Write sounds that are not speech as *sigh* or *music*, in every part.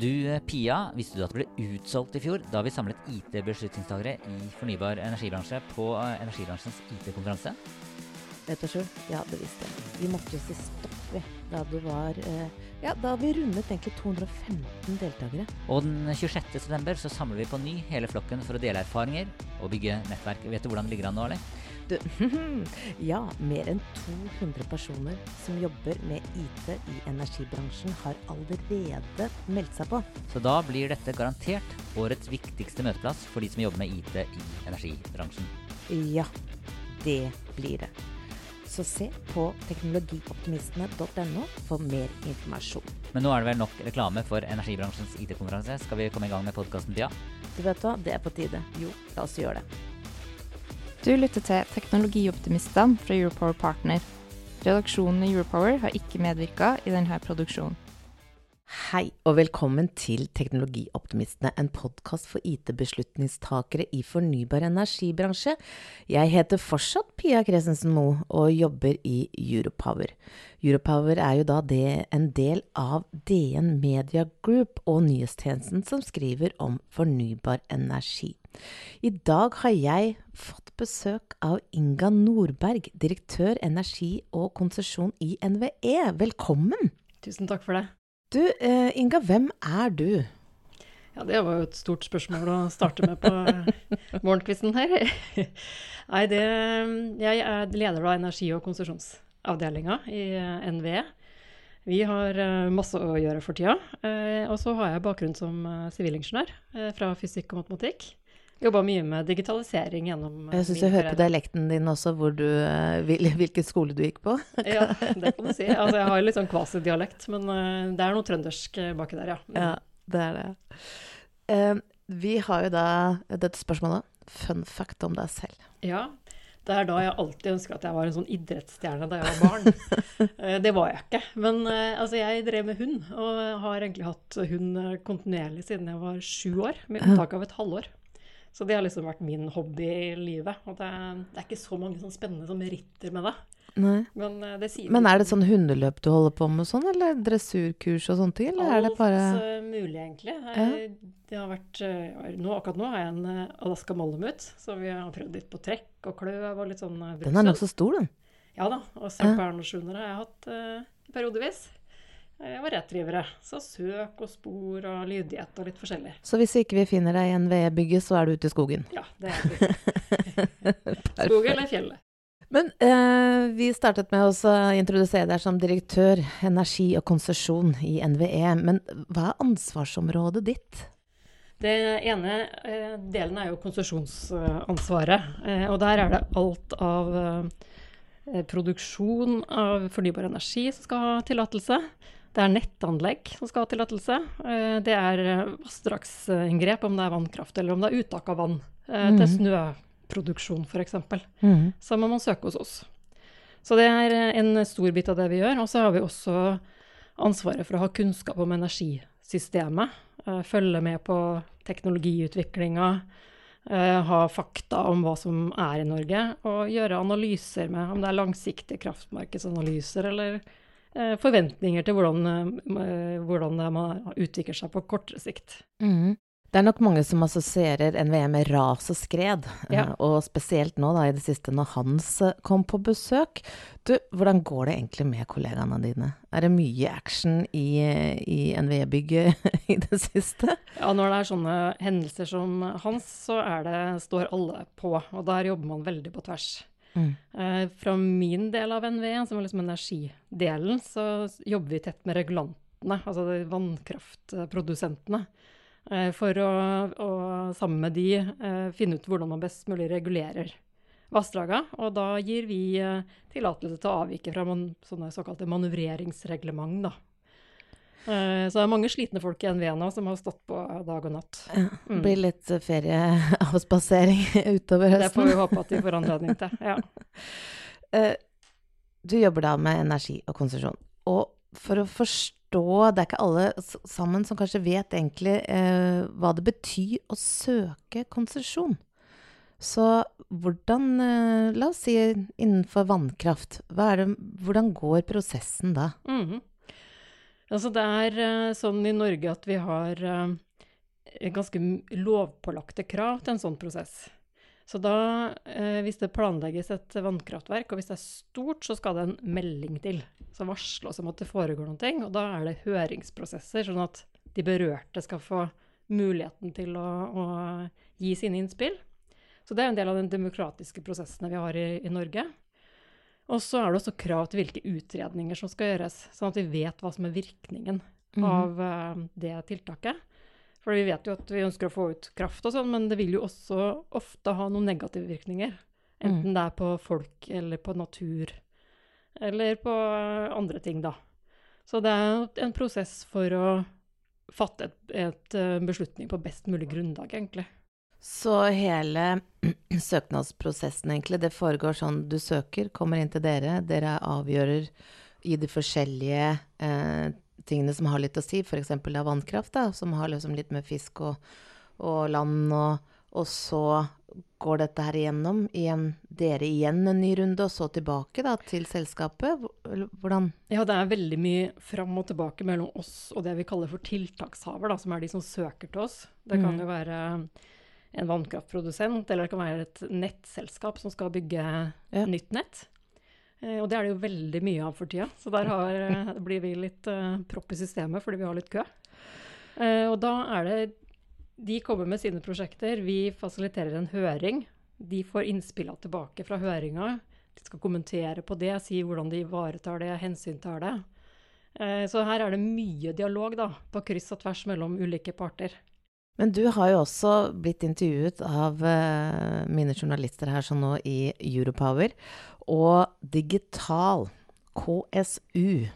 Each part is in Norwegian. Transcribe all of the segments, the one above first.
Du, eh, Pia, visste du at det ble utsolgt i fjor da vi samlet IT-beslutningstagere i fornybar energibransje på eh, energibransjens IT-konferanse? Vet du sjøl, ja, det visste jeg. Vi måtte jo si stopp, vi. Da det var eh, Ja, da vi rundet egentlig 215 deltakere. Og den 26. september så samler vi på ny hele flokken for å dele erfaringer og bygge nettverk. Vet du hvordan det ligger an nå, eller? Du, *laughs* ja, mer enn 200 personer som jobber med IT i energibransjen, har allerede meldt seg på. Så da blir dette garantert årets viktigste møteplass for de som jobber med IT i energibransjen. Ja, det blir det. Så se på teknologioptimistene.no for mer informasjon. Men nå er det vel nok reklame for energibransjens IT-konferanse. Skal vi komme i gang med podkasten, Pia? Du vet hva, det er på tide. Jo, la oss gjøre det. Du lytter til Teknologioptimistene fra Europower Partner. Redaksjonen i Europower har ikke medvirka i denne produksjonen. Hei og velkommen til Teknologioptimistene, en podkast for IT-beslutningstakere i fornybar energibransje. Jeg heter fortsatt Pia Kresensen Moe og jobber i Europower. Europower er jo da det, en del av DN Media Group og nyhetstjenesten som skriver om fornybar energi. I dag har jeg fått besøk av Inga Nordberg, direktør energi og konsesjon i NVE. Velkommen! Tusen takk for det. Du, eh, Inga, hvem er du? Ja, det var jo et stort spørsmål å starte med på morgenkvisten her. *laughs* Nei, det Jeg er leder av energi- og konsesjonsavdelinga i NVE. Vi har eh, masse å gjøre for tida. Eh, og så har jeg bakgrunn som sivilingeniør fra fysikk og matematikk. Jobba mye med digitalisering gjennom Jeg syns jeg hører på dialekten din også hvor du, hvilken skole du gikk på. *laughs* ja, det kan du si. Altså, jeg har litt sånn kvasidialekt, men det er noe trøndersk baki der, ja. Ja, det er det. Vi har jo da dette spørsmålet. Fun fact om deg selv. Ja. Det er da jeg alltid ønska at jeg var en sånn idrettsstjerne da jeg var barn. *laughs* det var jeg ikke. Men altså, jeg drev med hund, og har egentlig hatt hund kontinuerlig siden jeg var sju år, med unntak av et halvår. Så det har liksom vært min hobby i livet. Og det, det er ikke så mange sånn spennende som ritter med det. Men, det Men er det sånn hundeløp du holder på med sånn, eller dressurkurs og sånne ting? Eller Alt er det bare mulig, egentlig. Ja. Det har vært, nå, akkurat nå har jeg en Alaska Malamut, så vi har prøvd litt på trekk og kløv og litt sånn Den er nokså stor, den. Ja da. Og serpernasjoner har jeg hatt uh, periodevis. Jeg var rettdrivere. Så søk og spor og lydighet og litt forskjellig. Så hvis ikke vi finner deg i NVE-bygget, så er du ute i skogen? Ja, det er det. *laughs* Skogen eller fjellet. Men eh, vi startet med å introdusere deg som direktør energi og konsesjon i NVE. Men hva er ansvarsområdet ditt? Det ene eh, delen er jo konsesjonsansvaret. Eh, og der er det alt av eh, produksjon av fornybar energi som skal ha tillatelse. Det er nettanlegg som skal ha tillatelse. Det er vassdragsinngrep, om det er vannkraft eller om det er uttak av vann mm. til snøproduksjon f.eks. Mm. Så må man søke hos oss. Så det er en stor bit av det vi gjør. Og så har vi også ansvaret for å ha kunnskap om energisystemet. Følge med på teknologiutviklinga. Ha fakta om hva som er i Norge, og gjøre analyser med om det er langsiktige kraftmarkedsanalyser eller forventninger til hvordan, hvordan man utvikler seg på kortere sikt. Mm. Det er nok mange som assosierer NVE med ras og skred, Ja. og spesielt nå da i det siste når Hans kom på besøk. Du, hvordan går det egentlig med kollegaene dine? Er det mye action i, i NVE-bygget *laughs* i det siste? Ja, når det er sånne hendelser som hans, så det, står alle på. Og der jobber man veldig på tvers. Mm. Eh, fra min del av NVE, som er liksom energidelen, så jobber vi tett med regulantene, altså vannkraftprodusentene. Eh, for å, å, sammen med de eh, finne ut hvordan man best mulig regulerer vassdraga. Og da gir vi tillatelse til å avvike fra man, sånne såkalte manøvreringsreglement, da. Eh, Så det er mange slitne folk i NVE nå som har stått på dag og natt. Mm. Blir litt eh, ferieavspasering *laughs* *laughs* utover Det får vi håpe at de får anledning til. Ja. *laughs* Eh, Du jobber da med energi og konsesjon. Og for å forstå Det er ikke alle sammen som kanskje vet egentlig hva det betyr å søke konsesjon. Så hvordan La oss si innenfor vannkraft. Det, hvordan går prosessen da? Mhm. Altså det er eh, sånn i Norge at vi har eh, ganske lovpålagte krav til en sånn prosess. Så da, eh, hvis det planlegges et vannkraftverk, og hvis det er stort, så skal det en melding til. Så varsle oss om at det foregår noen ting, og da er det høringsprosesser, sånn at de berørte skal få muligheten til å, å gi sine innspill. Så det er en del av den demokratiske prosessene vi har i, i Norge. Og så er det også krav til hvilke utredninger som skal gjøres, sånn at vi vet hva som er virkningen mm. av eh, det tiltaket. For vi vet jo at vi ønsker å få ut kraft og sånn, men det vil jo også ofte ha noen negative virkninger. Enten det er på folk eller på natur, eller på eh, andre ting, da. Så det er en prosess for å fatte et, et eh, beslutning på best mulig grunnlag, egentlig. Så hele *clears throat* søknadsprosessen, egentlig, det foregår sånn du søker, kommer inn til dere, dere avgjører i de forskjellige eh, tingene som har litt å si, f.eks. av vannkraft, da, som har liksom litt med fisk og, og land, og, og så går dette her igjennom, igjen, dere igjen en ny runde, og så tilbake da til selskapet? Hvordan? Ja, det er veldig mye fram og tilbake mellom oss og det vi kaller for tiltakshaver, da, som er de som søker til oss. Det kan Mhm. jo være en vannkraftprodusent, eller det kan være et nettselskap som skal bygge Ja. nytt nett. Eh, og det er det jo veldig mye av for tida, så der har, *laughs* eh, blir vi litt uh, propp i systemet fordi vi har litt kø. Uh, og da er det De kommer med sine prosjekter, vi fasiliterer en høring. De får innspillene tilbake fra høringa. De skal kommentere på det, si hvordan de ivaretar det, hensyntar det. Uh, Så her er det mye dialog da, på kryss og tvers mellom ulike parter. Men du har jo også blitt intervjuet av eh, mine journalister her sånn nå i Europower. Og digital, KSU.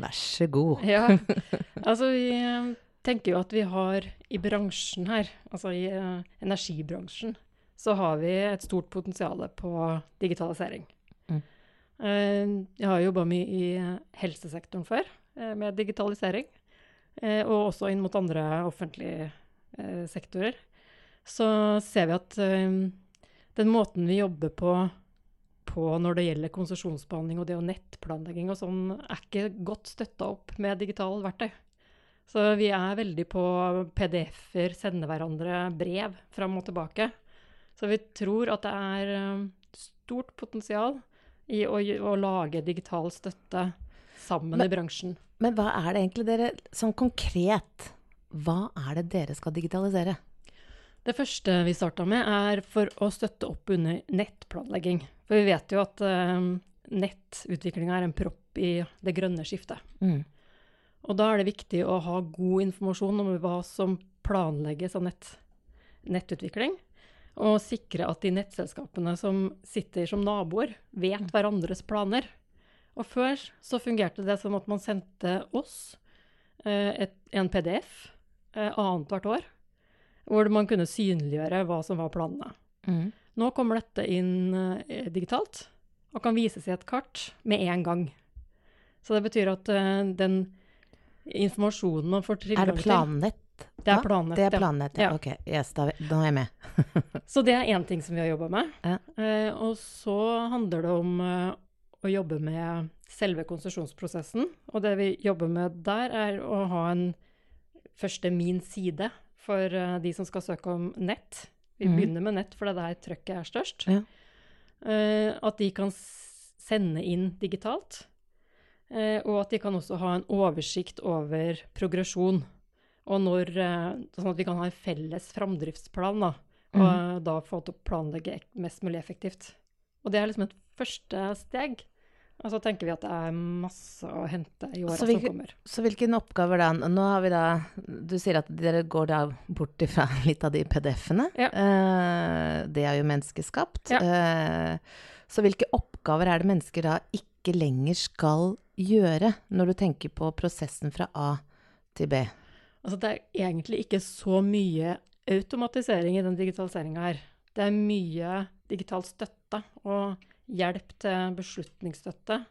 Vær så god. Ja, *laughs* altså vi eh, tenker jo at vi har i bransjen her, altså i eh, energibransjen, så har vi et stort potensial på digitalisering. Mm. Jeg har jobba mye i helsesektoren før med digitalisering, og også inn mot andre offentlige eh, sektorer. Så ser vi at eh, den måten vi jobber på på når det gjelder konsesjonsbehandling og det og nettplanlegging og sånn, er ikke godt støtta opp med digitale verktøy. Så vi er veldig på PDF-er, sende hverandre brev fram og tilbake. Så vi tror at det er eh, stort potensial i å, å lage digital støtte sammen Men- i bransjen. Men hva er det egentlig dere, sånn konkret, hva er det dere skal digitalisere? Det første vi starta med, er for å støtte opp under nettplanlegging. For vi vet jo at uh, nettutviklinga er en propp i det grønne skiftet. Mm. Og da er det viktig å ha god informasjon om hva som planlegges av nett, nettutvikling. Og sikre at de nettselskapene som sitter som naboer, vet hverandres planer. Og før så fungerte det som at man sendte oss eh, et, en PDF eh, annethvert år, hvor man kunne synliggjøre hva som var planene. Mm. Nå kommer dette inn eh, digitalt og kan vises i et kart med en gang. Så det betyr at eh, den informasjonen man får tilgang Er det plannett? Det er da? Det er ja. ja. Ja. Ok, yes, da, da er jeg med. *laughs* Så det er én ting som vi har jobba med. Ja. Eh, og så handler det om å jobbe med selve konsesjonsprosessen. Og det vi jobber med der, er å ha en første min side for eh, de som skal søke om nett. Vi mm. begynner med nett, for det er der trøkket er størst. Ja. Uh, at de kan sende inn digitalt. Uh, og at de kan også ha en oversikt over progresjon. Og når, uh, sånn at vi kan ha en felles framdriftsplan, da. Og eh, da få til å planlegge mest mulig effektivt. Og det er liksom et første steg. Og så tenker vi at det er masse å hente i åra som kommer. Så hvilke oppgaver da? Nå har vi da Du sier at dere går da bort ifra *laughs* litt av de PDF-ene. Ja. Eh, det er jo menneskeskapt. Ja. Eh, så hvilke oppgaver er det mennesker da ikke lenger skal gjøre når du tenker på prosessen fra A til B? Altså, det er egentlig ikke så mye automatisering i den digitaliseringa her. Det er mye digital støtte og hjelp til beslutningsstøtte.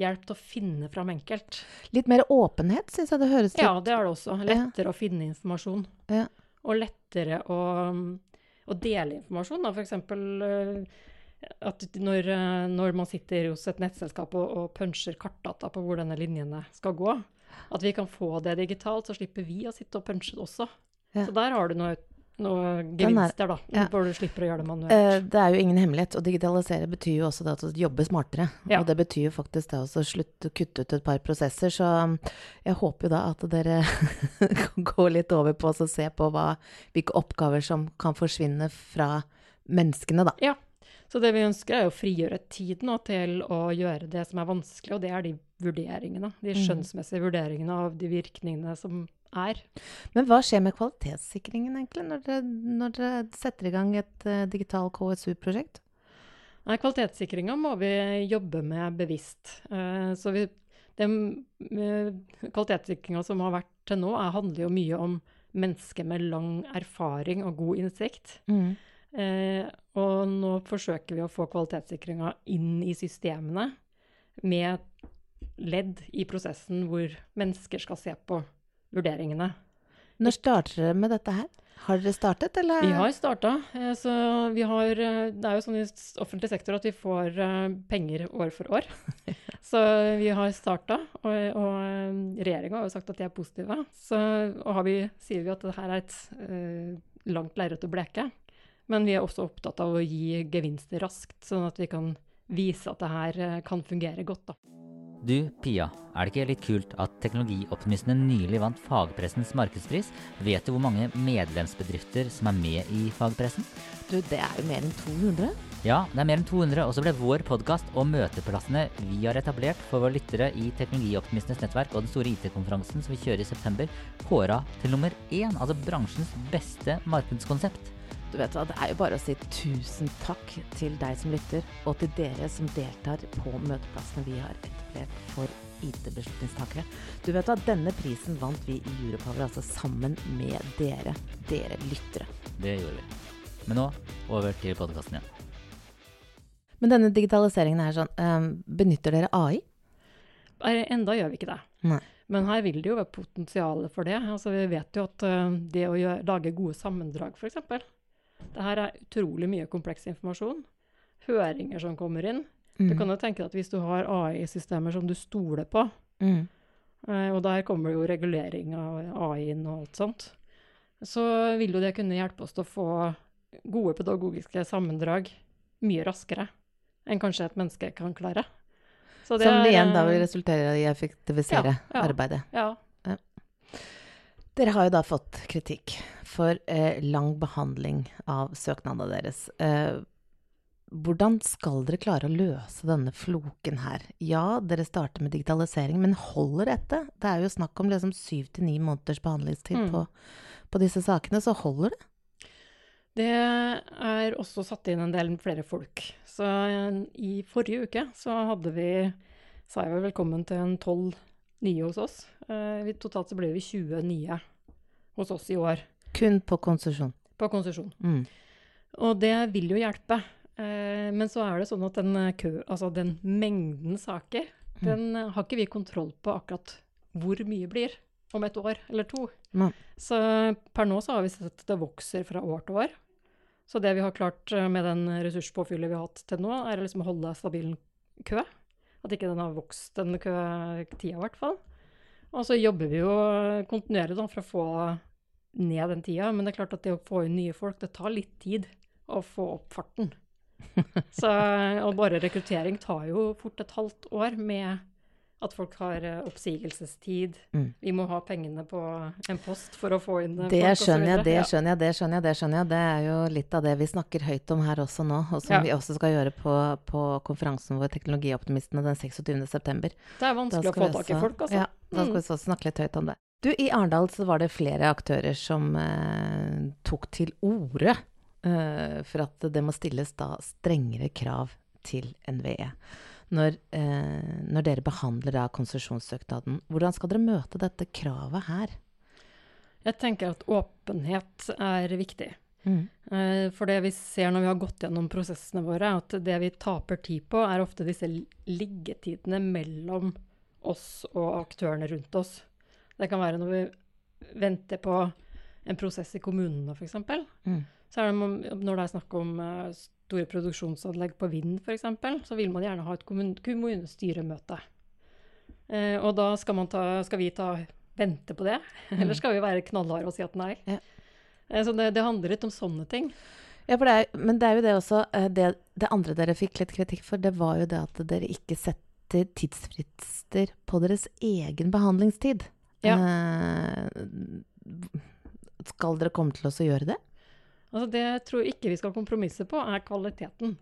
Hjelp til å finne fram enkelt. Litt mer åpenhet, syns jeg det høres ut Ja, det er det også. Lettere å finne informasjon. Ja. Og lettere å, å dele informasjon. F.eks. Eh, at når, eh, når man sitter hos et nettselskap og, og puncher kartdata på hvor denne linjene skal gå, at vi kan få det digitalt, så slipper vi å sitte og punche det også. Ja. Så der har du noe, noe er- gevinster, da, ja. hvor du slipper å gjøre det manuelt. Eh, Det er jo ingen hemmelighet. Å digitalisere betyr jo også det at du jobber smartere. Ja. Og det betyr jo faktisk det også å slutte å kutte ut et par prosesser. Så um, jeg håper jo da at dere *laughs* kan gå litt over på å se på hva, hvilke oppgaver som kan forsvinne fra menneskene, da. Ja. Så det vi ønsker, er å frigjøre tid nå til å gjøre det som er vanskelig, og det er de vurderingene. De Mm. skjønnsmessige vurderingene av de virkningene som er. Men hva skjer med kvalitetssikringen egentlig, når dere, når dere setter i gang et uh, digital KSU-prosjekt? Nei, Kvalitetssikringa må vi jobbe med bevisst. Uh, så vi, den kvalitetssikringa som har vært til nå, er, handler jo mye om mennesker med lang erfaring og god innsikt. Mm. Eh, og nå forsøker vi å få kvalitetssikringa inn i systemene med ledd i prosessen hvor mennesker skal se på vurderingene. Når starter dere med dette her? Har dere startet, eller? Vi har starta. Eh, så vi har eh, Det er jo sånn i offentlig sektor at vi får eh, penger år for år. *laughs* Så vi har starta, og, og regjeringa har jo sagt at de er positive. Så vi, sier vi at det her er et uh, langt lerret å bleke. Men vi er også opptatt av å gi gevinster raskt, sånn at vi kan vise at det her kan fungere godt. da. Du, Pia, er det ikke litt kult at teknologioptimistene nylig vant fagpressens markedspris? Vet du hvor mange medlemsbedrifter som er med i fagpressen? Du, det er jo mer enn 200. Ja, det er mer enn 200, og så ble vår podkast og møteplassene vi har etablert for våre lyttere i Teknologioptimistenes nettverk og den store IT-konferansen som vi kjører i september, kåra til nummer én, altså bransjens beste markedskonsept. Du vet hva, Det er jo bare å si tusen takk til deg som lytter, og til dere som deltar på møteplassene vi har etablert for IT-beslutningstakere. Du vet hva, Denne prisen vant vi i Europower, altså sammen med dere, dere lyttere. Det gjorde vi. Men nå over til podkasten igjen. Men denne digitaliseringen er sånn, eh, benytter dere AI? Enda gjør vi ikke det. Nei. Men her vil det jo være potensial for det. Altså, vi vet jo at eh, det å gjøre, lage gode sammendrag, f.eks. Det her er utrolig mye kompleks informasjon. Høringer som kommer inn. Mm. Du kan jo tenke deg at hvis du har AI-systemer som du stoler på, Mm. eh, og der kommer jo regulering av AI-en og alt sånt, så vil jo det kunne hjelpe oss til å få gode pedagogiske sammendrag mye raskere enn kanskje et menneske kan klare. Så det Som det igjen da vil eh, resultere i å effektivisere Ja, ja. arbeidet. Ja. Dere har jo da fått kritikk for eh, lang behandling av søknadene deres. Eh, hvordan skal dere klare å løse denne floken her? Ja, dere starter med digitalisering, men holder dette? Det er jo snakk om liksom syv til ni måneders behandlingstid Mm. på, på disse sakene, så holder det? Det er også satt inn en del flere folk. Så eh, i forrige uke så hadde vi, sa jeg vel velkommen til en tolv nye hos oss. Eh, vi, totalt så ble vi 20 nye hos oss i år Kun på konsesjon. på konsesjon. Mm. Og det vil jo hjelpe. Eh, men så er det sånn at den, eh, kø, altså den mengden saker, Mm. den har ikke vi kontroll på akkurat hvor mye blir om et år eller to. Nei. Så per nå så har vi sett at det vokser fra år til år. Så det vi har klart med den ressurspåfyllet vi har hatt til nå, er å liksom holde stabil kø. At ikke den har vokst den tida, i hvert fall. Og så jobber vi jo kontinuerlig da, for å få ned den tida. Men det er klart at det å få inn nye folk, det tar litt tid å få opp farten. *laughs* Så, og bare rekruttering tar jo fort et halvt år med at folk har eh, oppsigelsestid. Mm. Vi må ha pengene på en post for å få inn eh, Det folk skjønner jeg, det skjønner jeg, det skjønner jeg, det skjønner jeg. Det er jo litt av det vi snakker høyt om her også nå, og som Ja. vi også skal gjøre på, på konferansen vår Teknologioptimistene den 26. september. Det er vanskelig å få tak i folk, altså. Ja, da skal Mm. vi så snakke litt høyt om det. Du, i Arendal så var det flere aktører som eh, tok til orde eh, for at det må stilles da strengere krav til NVE. Når, eh, når dere behandler da konsesjonssøknaden. Hvordan skal dere møte dette kravet her? Jeg tenker at åpenhet er viktig. Mm. Eh, For det vi ser når vi har gått gjennom prosessene våre, at det vi taper tid på, er ofte disse liggetidene mellom oss og aktørene rundt oss. Det kan være når vi venter på en prosess i kommunene, f.eks. Mm. Så er det når det er snakk om eh, store produksjonsanlegg på vind, f.eks., så vil man gjerne ha et kommunestyremøte. Eh, og da skal, man ta, skal vi ta, vente på det, *laughs* eller skal vi være knallharde og si at nei? Ja. Eh, så det, det handler litt om sånne ting. Ja, det er, men det er jo det også eh, det, det andre dere fikk litt kritikk for, det var jo det at dere ikke setter tidsfrister på deres egen behandlingstid. Ja. Eh, skal dere komme til oss å gjøre det? Altså det jeg tror ikke vi skal kompromisse på, er kvaliteten.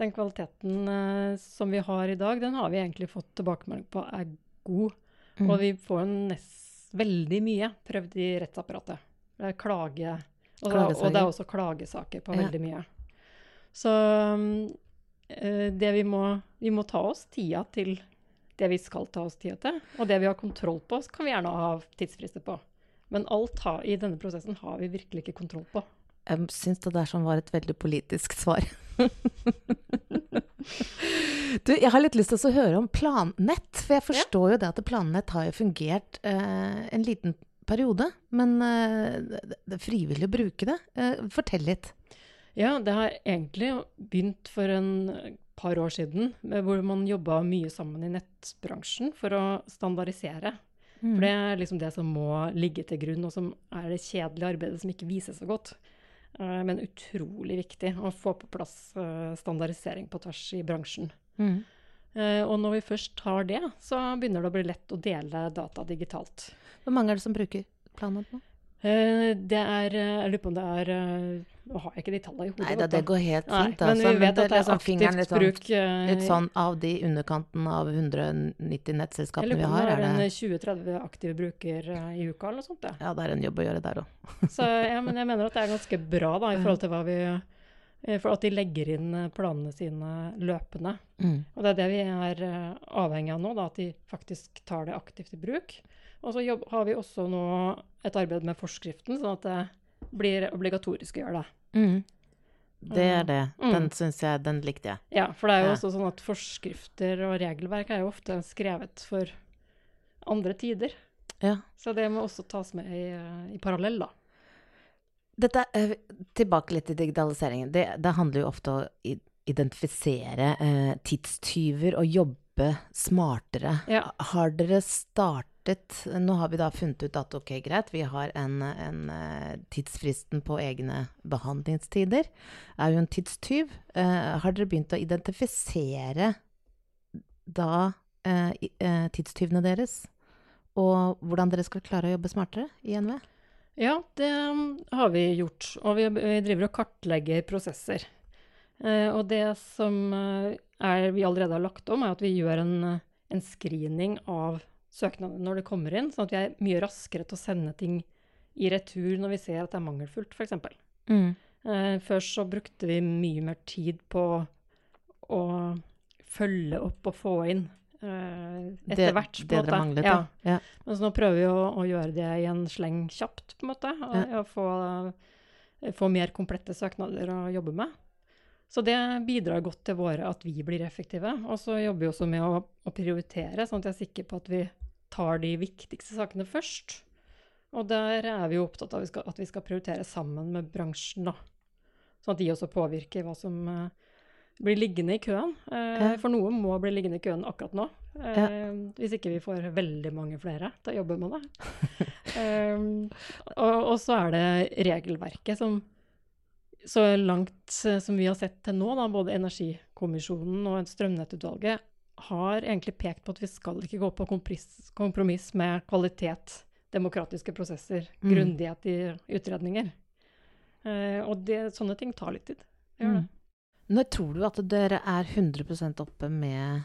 Den kvaliteten eh, som vi har i dag, den har vi egentlig fått tilbakemelding på er god. Mm. Og vi får nest, veldig mye prøvd i rettsapparatet. Det er klage, og, og det er også klagesaker på Ja. veldig mye. Så eh, det vi må, vi må ta oss tida til det vi skal ta oss tida til. Og det vi har kontroll på, kan vi gjerne ha tidsfrister på. Men alt ha, i denne prosessen har vi virkelig ikke kontroll på. Jeg syns det der som var et veldig politisk svar. *laughs* du, jeg har litt lyst til å høre om Plannett. For jeg forstår jo det at Plannett har jo fungert eh, en liten periode. Men eh, det det er frivillig å bruke det. Eh, fortell litt. Ja, det har egentlig begynt for en par år siden, hvor man jobba mye sammen i nettbransjen for å standardisere. Mm. For det er liksom det som må ligge til grunn, og som er det kjedelige arbeidet som ikke vises så godt. Eh, Men utrolig viktig å få på plass eh, standardisering på tvers i bransjen. Mm. Eh, Og når vi først har det, så begynner det å bli lett å dele data digitalt. Hvor mange er det som bruker Planet nå? Eh, Det er eh, Jeg lurer på om det er eh, Nå har jeg ikke de tallene i hodet. Nei da, det går helt Nei, fint. men altså, vi vet at det er aktivt litt sånn- bruk. eh, Litt sånn av de underkanten av 190 Jeg nettselskapene lurer vi på om det er er 20-30 aktive bruker eh, i uka eller noe sånt. Ja. Ja, det er en jobb å gjøre der òg. *laughs* Så ja, men jeg mener at det er ganske bra da, i forhold til hva vi eh, For at de legger inn eh, planene sine løpende. Mm. Og det er det vi er eh, avhengig av nå, da, at de faktisk tar det aktivt i bruk. Og så jobb, har vi også nå et arbeid med forskriften, sånn at det blir obligatorisk å gjøre det. Mm. Det er det. Mm. Den syns jeg Den likte jeg. Ja, for det er jo Ja. også sånn at forskrifter og regelverk er jo ofte skrevet for andre tider. Ja. Så det må også tas med i, i parallell, da. Dette, eh, tilbake litt til digitaliseringen. Det, det handler jo ofte om å identifisere eh, tidstyver og jobbe smartere. Ja. Har dere startet Nå har vi da funnet ut at ok, greit, vi har en, en eh, tidsfristen på egne behandlingstider. Er jo en tidstyv. Uh, har dere begynt å identifisere da uh, tidstyvene deres? Og hvordan dere skal klare å jobbe smartere i NV? Ja, det um, har vi gjort. Og vi driver og kartlegger prosesser. Eh, og det som eh, er, vi allerede har lagt om, er at vi gjør en, eh, en screening av søknader når det kommer inn, sånn at vi er mye raskere til å sende ting i retur når vi ser at det er mangelfullt, f.eks. Mm. Eh, før så brukte vi mye mer tid på å følge opp og få inn etter hvert. på en Det dere manglet, ja. Ja. Men så nå prøver vi å, å gjøre det i en sleng kjapt, på en måte. Og, Ja. og få, få mer komplette søknader å jobbe med. Så det bidrar godt til våre at vi blir effektive. Og så jobber vi også med å, å prioritere, sånn at jeg er sikker på at vi tar de viktigste sakene først. Og der er vi jo opptatt av at vi skal, at vi skal prioritere sammen med bransjen, da. Sånn at de også påvirker hva som eh, blir liggende i køen. Eh, Ja. For noe må bli liggende i køen akkurat nå. Eh, Hvis ikke vi får veldig mange flere til å jobbe med det. *laughs* Eh, og, og så er det regelverket som så langt eh, som vi har sett til nå, da, både Energikommisjonen og Strømnettutvalget, har egentlig pekt på at vi skal ikke gå på kompromiss, kompromiss med kvalitet, demokratiske prosesser, Mm. grundighet i utredninger. Eh, og det, sånne ting tar litt tid. Det Gjør det. Mm. Når tror du at dere er 100% oppe med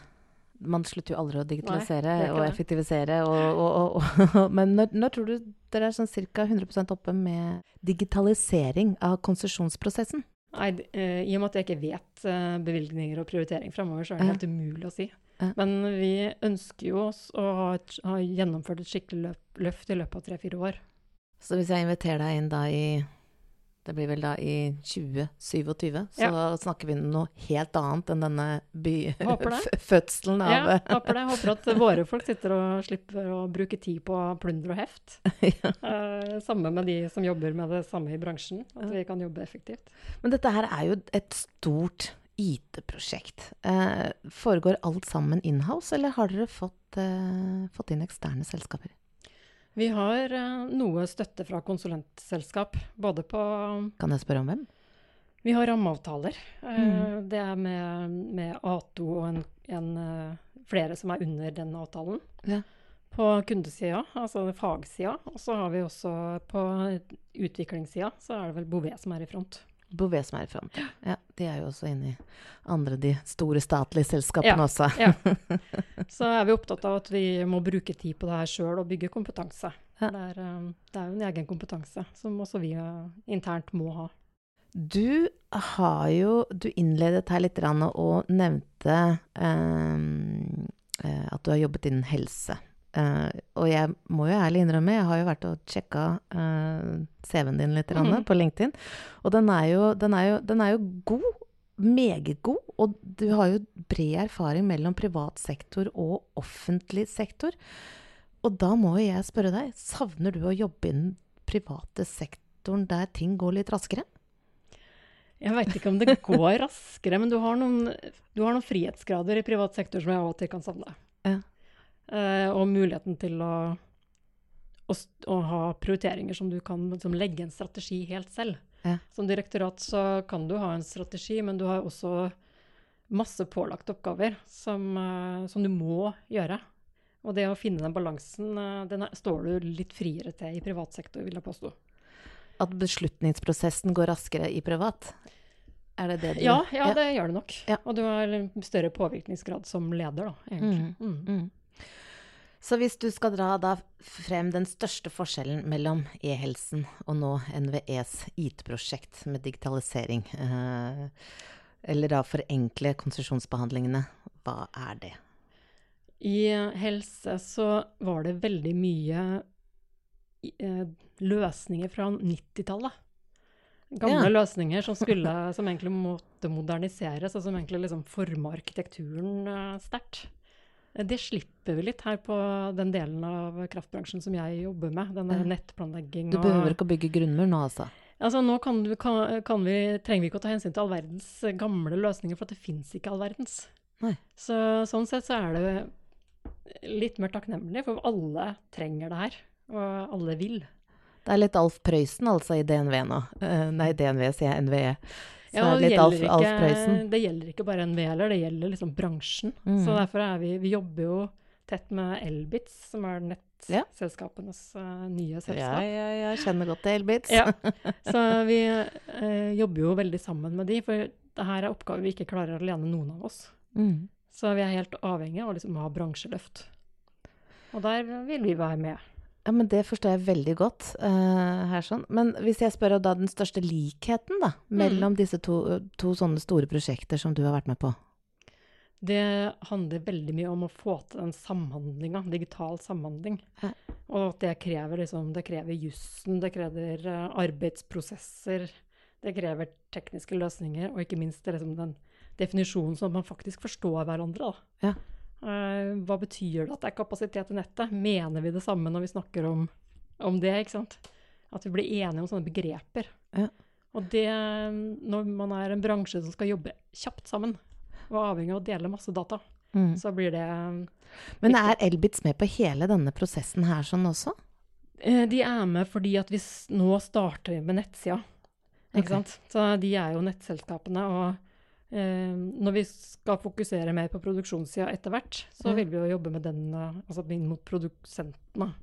Man slutter jo aldri å digitalisere Nei, og effektivisere, og, og, og, *laughs* men når, når tror du dere er sånn ca. 100% oppe med digitalisering av konsesjonsprosessen? Nei, eh, I og med at jeg ikke vet eh, bevilgninger og prioritering fremover, så er det helt umulig å si. Men vi ønsker jo oss å ha, et, ha gjennomført et skikkelig løp, løft i løpet av tre-fire år. Så hvis jeg inviterer deg inn da i Det blir vel da i 2027, så snakker vi om noe helt annet enn denne fødselen av Ja, håper det. *laughs* *laughs* Håper at våre folk sitter og slipper å bruke tid på plunder og heft. *laughs* Ja. Eh, samme med de som jobber med det samme i bransjen. At vi kan jobbe effektivt. Men dette her er jo et stort IT-prosjekt. Eh, foregår alt sammen inhouse, eller har dere fått, eh, fått inn eksterne selskaper? Vi har eh, noe støtte fra konsulentselskap, både på Kan jeg spørre om hvem? Vi har rammeavtaler. Eh, Mm. Det er med, med A2 og en, en, eh, flere som er under den avtalen. Ja. På kundesida, altså fagsida. Og så har vi også på utviklingssida, så er det vel Bouvet som er i front. Bouvet som er i front. Ja, de er jo også inne i andre, de store statlige selskapene Ja. også. Ja. *laughs* Så er vi opptatt av at vi må bruke tid på det her sjøl og bygge kompetanse. Ja. Det, er, eh, det er jo en egen kompetanse som også vi eh, internt må ha. Du har jo Du innledet her litt og nevnte eh, eh, at du har jobbet innen helse. Eh, og jeg må jo ærlig innrømme, jeg har jo vært og sjekka uh, CV-en din litt Mhm. på LinkedIn. Og den er, jo, den, er jo, den er jo god. Meget god. Og du har jo bred erfaring mellom privat sektor og offentlig sektor. Og da må jo jeg spørre deg, savner du å jobbe i den private sektoren der ting går litt raskere? Jeg veit ikke om det går raskere, men du har, noen, du har noen frihetsgrader i privat sektor som jeg av og til kan savne. Ja. Eh, og muligheten til å, å, å ha prioriteringer som du kan liksom, legge en strategi helt selv. Ja. Som direktorat så kan du ha en strategi, men du har også masse pålagte oppgaver som, eh, som du må gjøre. Og det å finne den balansen, eh, den står du litt friere til i privat sektor, vil jeg påstå. At beslutningsprosessen går raskere i privat? Er det det du Ja, ja, det gjør det nok. Ja. Og du har større påvirkningsgrad som leder, da, egentlig. Mm. Mm. Så hvis du skal dra da frem den største forskjellen mellom e-helsen og nå NVEs IT-prosjekt med digitalisering, eh, eller da forenkle konsesjonsbehandlingene, hva er det? I helse så var det veldig mye eh, løsninger fra 90-tallet. Gamle Ja. løsninger som, skulle, *laughs* som egentlig måtte moderniseres, og som egentlig liksom forma arkitekturen eh, sterkt. Det slipper vi litt her på den delen av kraftbransjen som jeg jobber med. Den der Ja. Du behøver ikke å bygge grunnmur nå, altså? Altså, nå kan du, kan, kan vi, trenger vi ikke å ta hensyn til all verdens gamle løsninger, for det fins ikke all verdens. Så sånn sett så er det litt mer takknemlig, for alle trenger det her, og alle vil. Det er litt Alf Prøysen altså i DNV nå. Eh, nei, DNV sier jeg, NVE. Ja, det litt Alf, ikke, Prøysen. det gjelder ikke bare NVE heller, det gjelder liksom bransjen. Mm. Så derfor er vi Vi jobber jo tett med Elbits, som er nettselskapenes eh, nye selskap. ja, jeg kjenner godt til Elbits. Ja. *laughs* Så vi eh, jobber jo veldig sammen med de, for det her er oppgaver vi ikke klarer alene, noen av oss. Mm. Så vi er helt avhengig av å liksom ha bransjeløft. Og der vil vi være med. Ja, men Det forstår jeg veldig godt. Uh, her sånn. Men hvis jeg spør da den største likheten da, mellom disse to, to sånne store prosjekter som du har vært med på? Det handler veldig mye om å få til den samhandlinga, digital samhandling. Hæ? Og at det krever liksom, det krever jussen, det krever eh, arbeidsprosesser, det krever tekniske løsninger, og ikke minst det liksom den definisjonen som at man faktisk forstår hverandre. Da. Ja. Eh, hva betyr det at det er kapasitet i nettet? Mener vi det samme når vi snakker om, om det? ikke sant? At vi blir enige om sånne begreper. Ja. Og det, når man er en bransje som skal jobbe kjapt sammen, og er avhengig av å dele masse data, Mm. så blir det Men er Elbits med på hele denne prosessen her sånn også? Eh, De er med fordi at vi nå starter med nettsida. Ikke okay. sant? Så de er jo nettselskapene. Og eh, når vi skal fokusere mer på produksjonssida etter hvert, så Ja. vil vi jo jobbe med den eh, altså inn mot produsentene.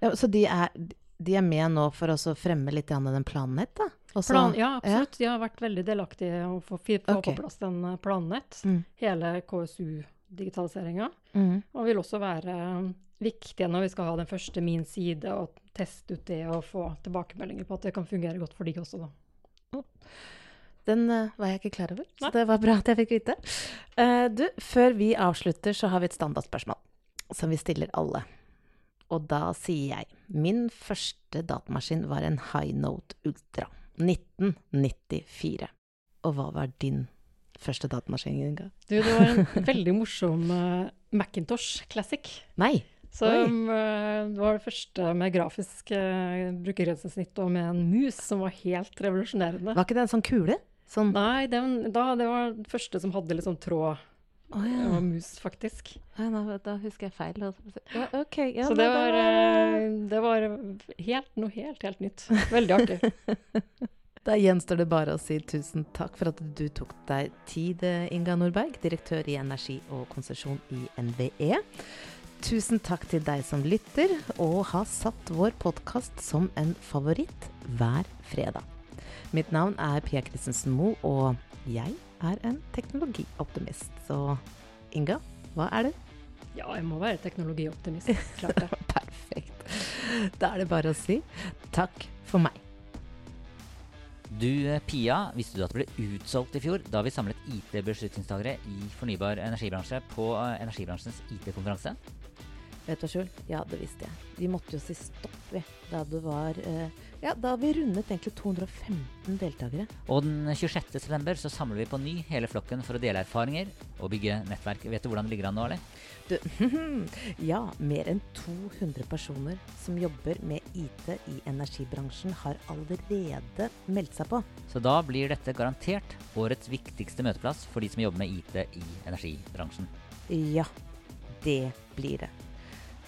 Ja, så de er, de er med nå for å fremme litt den Plannett, da? Også- Plan, ja, absolutt. De har vært veldig delaktige å få, få okay. på plass den eh, Plannett. Mm. Hele KSU-digitaliseringa. Mm. Og vil også være viktige når vi skal ha den første min side, og teste ut det og få tilbakemeldinger på at det kan fungere godt for de også, da. Den eh, var jeg ikke klar over, så det var bra at jeg fikk vite. Eh, du, før vi avslutter, så har vi et standardspørsmål som vi stiller alle. Og da sier jeg min første datamaskin var en High Note Ultra. 1994. Og hva var din første datamaskin, Inga? Du, det var en veldig morsom eh, Macintosh Classic. Nei! Som uh, var det første med grafisk uh, brukergrensesnitt og med en mus som var helt revolusjonerende. Var ikke det en sånn kule? Sånn Nei, det, var- da, det var den første som hadde litt sånn tråd. Å Det var mus, faktisk. Nei, nå- Da husker jeg feil. Ja, okay, Ja, Så det var, eh, det var helt, noe helt, helt nytt. Veldig artig. *laughs* Da gjenstår det bare å si tusen takk for at du tok deg tid, Inga Nordberg, direktør i energi og konsesjon i NVE. Tusen takk til deg som lytter, og har satt vår podkast som en favoritt hver fredag. Mitt navn er Pia Christensen Moe, og jeg er en teknologioptimist. Så Inga, hva er det? Ja, jeg må være teknologioptimist. *laughs* Klart det. Perfekt. Da er det bare å si takk for meg. Du eh, Pia, visste du at det ble utsolgt i fjor da vi samlet IT-beslutningstagere i fornybar energibransje på eh, energibransjens IT-konferanse? Vet du hva, Skjul? Ja, det visste jeg. Vi måtte jo si stopp, vi. Da det var eh, Ja, da vi rundet egentlig 215 deltakere. Og den 26. september så samler vi på ny hele flokken for å dele erfaringer og bygge nettverk. Vet du hvordan det ligger an nå, eller? Du, *laughs* ja, mer enn 200 personer som jobber med IT i energibransjen, har allerede meldt seg på. Så da blir dette garantert årets viktigste møteplass for de som jobber med IT i energibransjen. Ja, det blir det.